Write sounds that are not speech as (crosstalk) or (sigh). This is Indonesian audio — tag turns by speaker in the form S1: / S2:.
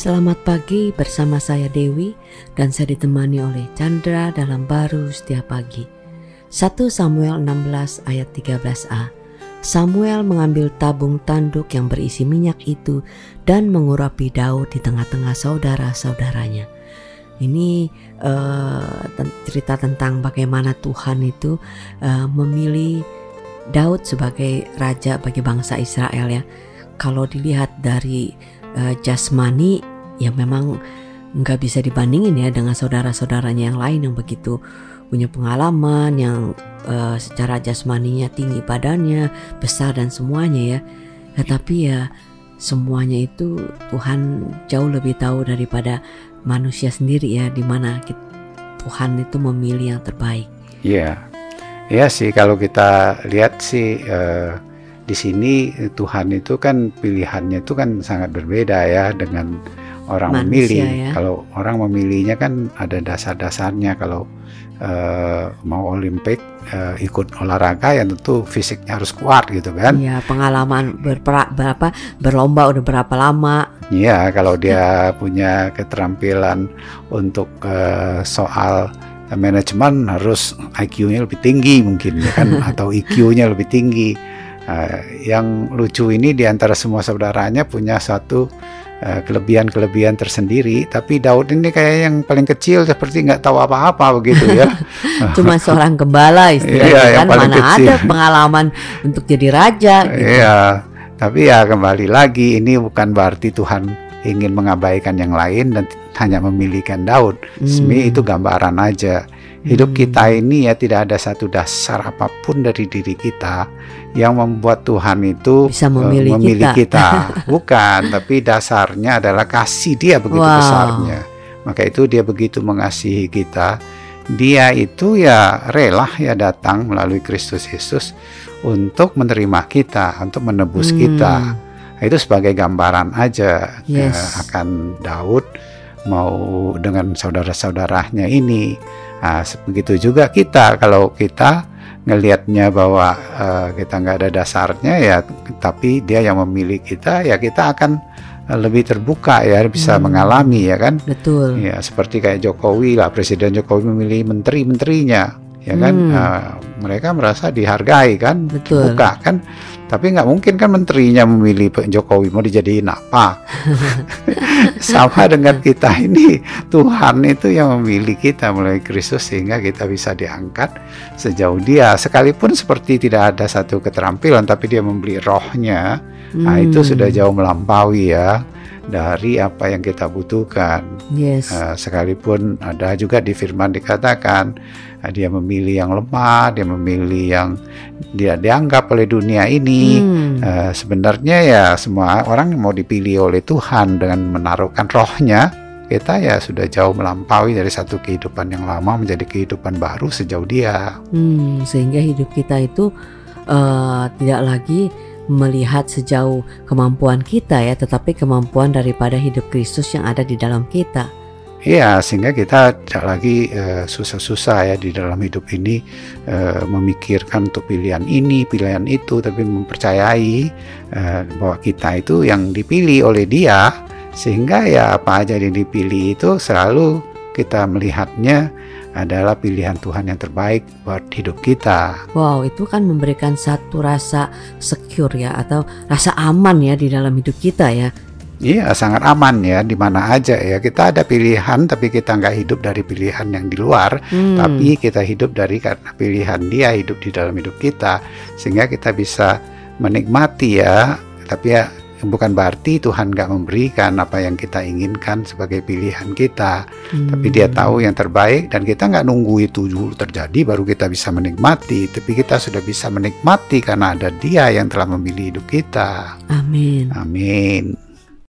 S1: Selamat pagi bersama saya Dewi dan saya ditemani oleh Chandra dalam baru setiap pagi. 1 Samuel 16 ayat 13a. Samuel mengambil tabung tanduk yang berisi minyak itu dan mengurapi Daud di tengah-tengah saudara-saudaranya. Ini uh, cerita tentang bagaimana Tuhan itu uh, memilih Daud sebagai raja bagi bangsa Israel ya. Kalau dilihat dari uh, jasmani yang memang nggak bisa dibandingin ya dengan saudara-saudaranya yang lain yang begitu punya pengalaman yang uh, secara jasmaninya tinggi badannya besar dan semuanya ya tetapi ya semuanya itu Tuhan jauh lebih tahu daripada manusia sendiri ya di mana Tuhan itu memilih yang terbaik.
S2: Iya, yeah. ya sih kalau kita lihat sih uh, di sini Tuhan itu kan pilihannya itu kan sangat berbeda ya dengan orang Manusia, memilih. Ya. Kalau orang memilihnya kan ada dasar-dasarnya. Kalau uh, mau Olimpik uh, ikut olahraga ya tentu fisiknya harus kuat gitu kan.
S1: Iya, pengalaman berpera, berapa berlomba udah berapa lama.
S2: Iya, kalau dia punya keterampilan untuk uh, soal manajemen harus IQ-nya lebih tinggi mungkin ya kan (laughs) atau IQ-nya lebih tinggi Uh, yang lucu ini di antara semua saudaranya punya satu kelebihan-kelebihan tersendiri, tapi Daud ini kayak yang paling kecil seperti nggak tahu apa-apa begitu ya. (laughs)
S1: Cuma seorang gembala istilahnya iya, kan, mana kecil. ada pengalaman untuk jadi raja.
S2: Gitu. Iya, tapi ya kembali lagi ini bukan berarti Tuhan ingin mengabaikan yang lain dan hanya memilihkan Daud. Hmm. Sebenarnya itu gambaran aja Hidup hmm. kita ini ya tidak ada satu dasar apa pun dari diri kita yang membuat Tuhan itu
S1: bisa memilih,
S2: uh, memilih kita. kita. (laughs) Bukan, tapi dasarnya adalah kasih Dia begitu wow. besarnya. Maka itu Dia begitu mengasihi kita. Dia itu ya rela ya datang melalui Kristus Yesus untuk menerima kita, untuk menebus hmm. kita. Nah, itu sebagai gambaran aja yes. ya, akan Daud mau dengan saudara-saudaranya ini Nah, begitu juga kita kalau kita ngelihatnya bahwa uh, kita nggak ada dasarnya ya, tapi dia yang memilih kita ya kita akan lebih terbuka ya bisa hmm. mengalami ya kan.
S1: Betul.
S2: Ya seperti kayak Jokowi lah Presiden Jokowi memilih menteri-menterinya ya kan. Hmm. Uh, mereka merasa dihargai kan,
S1: Betul.
S2: buka kan. Tapi nggak mungkin kan menterinya memilih Pak Jokowi mau dijadiin apa. (laughs) Sama dengan kita ini, Tuhan itu yang memilih kita melalui Kristus sehingga kita bisa diangkat sejauh dia. Sekalipun seperti tidak ada satu keterampilan, tapi dia membeli rohnya, hmm. nah itu hmm. sudah jauh melampaui ya dari apa yang kita butuhkan.
S1: Yes.
S2: Uh, sekalipun ada juga di firman dikatakan uh, dia memilih yang lemah, dia memilih yang dia dianggap oleh dunia ini. Hmm. Uh, sebenarnya ya semua orang mau dipilih oleh Tuhan dengan menaruhkan rohnya. Kita ya sudah jauh melampaui dari satu kehidupan yang lama menjadi kehidupan baru sejauh dia.
S1: Hmm, sehingga hidup kita itu uh, tidak lagi melihat sejauh kemampuan kita ya, tetapi kemampuan daripada hidup Kristus yang ada di dalam kita.
S2: Iya, sehingga kita tidak lagi uh, susah-susah ya di dalam hidup ini uh, memikirkan untuk pilihan ini, pilihan itu, tapi mempercayai uh, bahwa kita itu yang dipilih oleh Dia, sehingga ya apa aja yang dipilih itu selalu kita melihatnya adalah pilihan Tuhan yang terbaik buat hidup kita.
S1: Wow, itu kan memberikan satu rasa secure ya atau rasa aman ya di dalam hidup kita ya.
S2: Iya, sangat aman ya di mana aja ya. Kita ada pilihan tapi kita nggak hidup dari pilihan yang di luar, hmm. tapi kita hidup dari karena pilihan Dia hidup di dalam hidup kita sehingga kita bisa menikmati ya. Tapi ya bukan berarti Tuhan nggak memberikan apa yang kita inginkan sebagai pilihan kita, hmm. tapi Dia tahu yang terbaik dan kita nggak nunggu itu dulu terjadi baru kita bisa menikmati, tapi kita sudah bisa menikmati karena ada Dia yang telah memilih hidup kita.
S1: Amin.
S2: Amin.